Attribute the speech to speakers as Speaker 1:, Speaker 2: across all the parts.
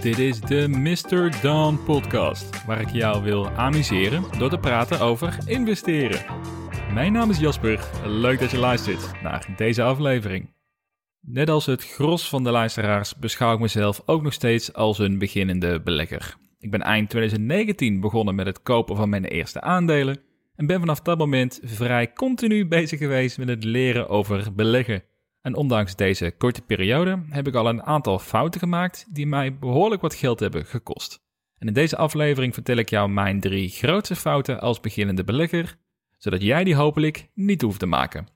Speaker 1: Dit is de Mr. Dawn podcast, waar ik jou wil amuseren door te praten over investeren. Mijn naam is Jasper, leuk dat je luistert naar deze aflevering. Net als het gros van de luisteraars beschouw ik mezelf ook nog steeds als een beginnende belegger. Ik ben eind 2019 begonnen met het kopen van mijn eerste aandelen en ben vanaf dat moment vrij continu bezig geweest met het leren over beleggen. En ondanks deze korte periode heb ik al een aantal fouten gemaakt die mij behoorlijk wat geld hebben gekost. En in deze aflevering vertel ik jou mijn drie grootste fouten als beginnende belegger, zodat jij die hopelijk niet hoeft te maken.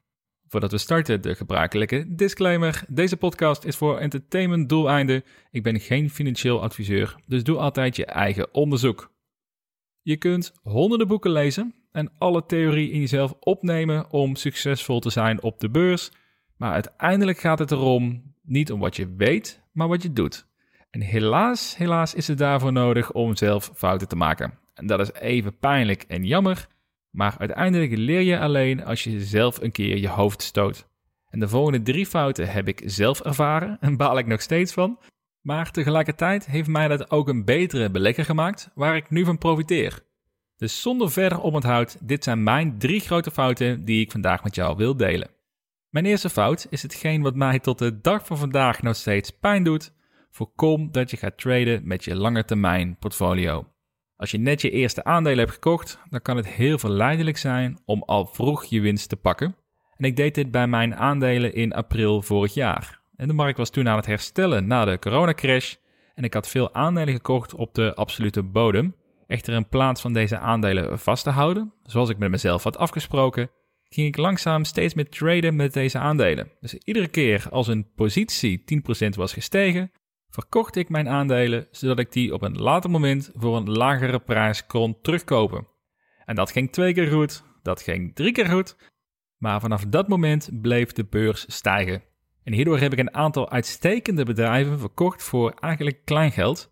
Speaker 1: Voordat we starten, de gebruikelijke disclaimer. Deze podcast is voor entertainment doeleinden. Ik ben geen financieel adviseur, dus doe altijd je eigen onderzoek. Je kunt honderden boeken lezen en alle theorie in jezelf opnemen om succesvol te zijn op de beurs. Maar uiteindelijk gaat het erom niet om wat je weet, maar wat je doet. En helaas, helaas is het daarvoor nodig om zelf fouten te maken. En dat is even pijnlijk en jammer, maar uiteindelijk leer je alleen als je zelf een keer je hoofd stoot. En de volgende drie fouten heb ik zelf ervaren en baal ik nog steeds van. Maar tegelijkertijd heeft mij dat ook een betere belegger gemaakt, waar ik nu van profiteer. Dus zonder verder oponthoud, dit zijn mijn drie grote fouten die ik vandaag met jou wil delen. Mijn eerste fout is hetgeen wat mij tot de dag van vandaag nog steeds pijn doet. Voorkom dat je gaat traden met je lange termijn portfolio. Als je net je eerste aandelen hebt gekocht, dan kan het heel verleidelijk zijn om al vroeg je winst te pakken. En ik deed dit bij mijn aandelen in april vorig jaar. En de markt was toen aan het herstellen na de coronacrash. En ik had veel aandelen gekocht op de absolute bodem. Echter in plaats van deze aandelen vast te houden, zoals ik met mezelf had afgesproken, ging ik langzaam steeds meer traden met deze aandelen. Dus iedere keer als een positie 10% was gestegen, verkocht ik mijn aandelen zodat ik die op een later moment voor een lagere prijs kon terugkopen. En dat ging twee keer goed, dat ging drie keer goed, maar vanaf dat moment bleef de beurs stijgen. En hierdoor heb ik een aantal uitstekende bedrijven verkocht voor eigenlijk klein geld,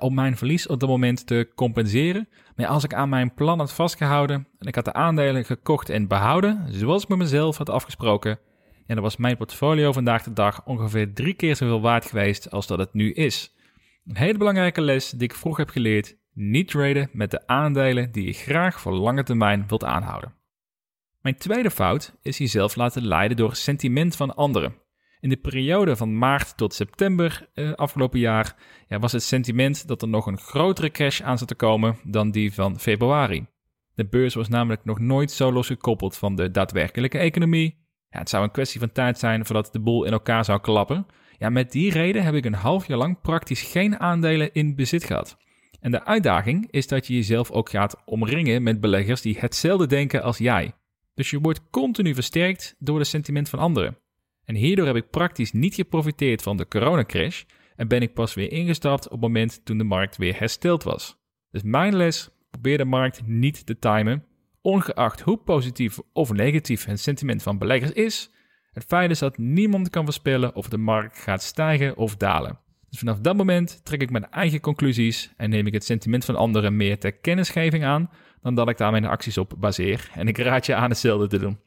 Speaker 1: om mijn verlies op dat moment te compenseren. Maar als ik aan mijn plan had vastgehouden en ik had de aandelen gekocht en behouden, zoals ik met mezelf had afgesproken, en dan was mijn portfolio vandaag de dag ongeveer drie keer zoveel waard geweest als dat het nu is. Een hele belangrijke les die ik vroeg heb geleerd: niet traden met de aandelen die je graag voor lange termijn wilt aanhouden. Mijn tweede fout is jezelf laten leiden door sentiment van anderen. In de periode van maart tot september eh, afgelopen jaar ja, was het sentiment dat er nog een grotere crash aan zat te komen dan die van februari. De beurs was namelijk nog nooit zo losgekoppeld van de daadwerkelijke economie. Ja, het zou een kwestie van tijd zijn voordat de boel in elkaar zou klappen. Ja, met die reden heb ik een half jaar lang praktisch geen aandelen in bezit gehad. En de uitdaging is dat je jezelf ook gaat omringen met beleggers die hetzelfde denken als jij. Dus je wordt continu versterkt door het sentiment van anderen. En hierdoor heb ik praktisch niet geprofiteerd van de coronacrash en ben ik pas weer ingestapt op het moment toen de markt weer hersteld was. Dus mijn les, probeer de markt niet te timen. Ongeacht hoe positief of negatief het sentiment van beleggers is, het feit is dat niemand kan voorspellen of de markt gaat stijgen of dalen. Dus vanaf dat moment trek ik mijn eigen conclusies en neem ik het sentiment van anderen meer ter kennisgeving aan dan dat ik daar mijn acties op baseer. En ik raad je aan hetzelfde te doen.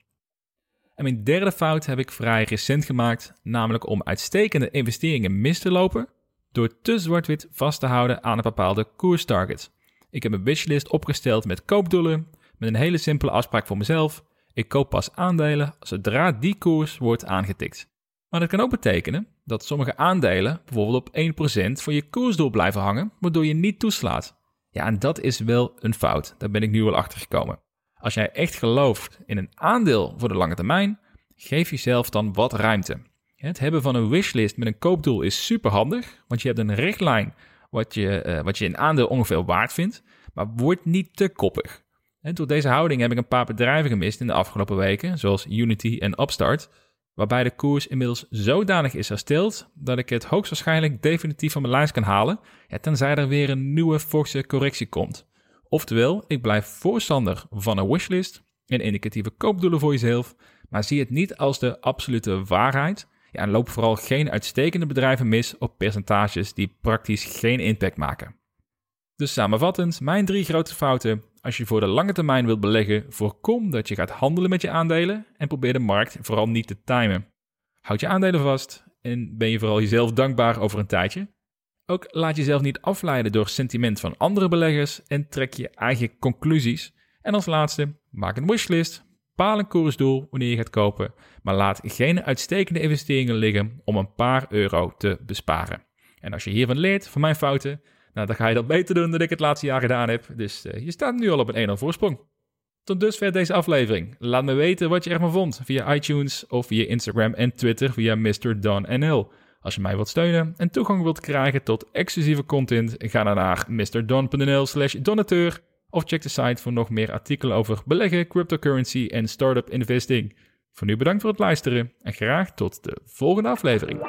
Speaker 1: En mijn derde fout heb ik vrij recent gemaakt, namelijk om uitstekende investeringen mis te lopen door te zwart-wit vast te houden aan een bepaalde koerstarget. Ik heb een wishlist opgesteld met koopdoelen, met een hele simpele afspraak voor mezelf. Ik koop pas aandelen zodra die koers wordt aangetikt. Maar dat kan ook betekenen dat sommige aandelen bijvoorbeeld op 1% voor je koersdoel blijven hangen, waardoor je niet toeslaat. Ja, en dat is wel een fout. Daar ben ik nu wel achter gekomen. Als jij echt gelooft in een aandeel voor de lange termijn, geef jezelf dan wat ruimte. Het hebben van een wishlist met een koopdoel is super handig, want je hebt een richtlijn wat je, uh, wat je een aandeel ongeveer waard vindt, maar word niet te koppig. En door deze houding heb ik een paar bedrijven gemist in de afgelopen weken, zoals Unity en Upstart, waarbij de koers inmiddels zodanig is hersteld dat ik het hoogstwaarschijnlijk definitief van mijn lijst kan halen, ja, tenzij er weer een nieuwe forse correctie komt. Oftewel, ik blijf voorstander van een wishlist en indicatieve koopdoelen voor jezelf, maar zie het niet als de absolute waarheid. Ja, en loop vooral geen uitstekende bedrijven mis op percentages die praktisch geen impact maken. Dus samenvattend, mijn drie grote fouten. Als je voor de lange termijn wilt beleggen, voorkom dat je gaat handelen met je aandelen en probeer de markt vooral niet te timen. Houd je aandelen vast en ben je vooral jezelf dankbaar over een tijdje. Ook laat jezelf niet afleiden door sentiment van andere beleggers en trek je eigen conclusies. En als laatste, maak een wishlist, paal een koersdoel wanneer je gaat kopen, maar laat geen uitstekende investeringen liggen om een paar euro te besparen. En als je hiervan leert, van mijn fouten, nou, dan ga je dat beter doen dan ik het laatste jaar gedaan heb. Dus uh, je staat nu al op een 1-0 voorsprong. Tot dusver deze aflevering. Laat me weten wat je ervan vond via iTunes of via Instagram en Twitter via Mr. Don NL. Als je mij wilt steunen en toegang wilt krijgen tot exclusieve content, ga dan naar mrdon.nl slash donateur of check de site voor nog meer artikelen over beleggen, cryptocurrency en startup investing. Voor nu bedankt voor het luisteren en graag tot de volgende aflevering.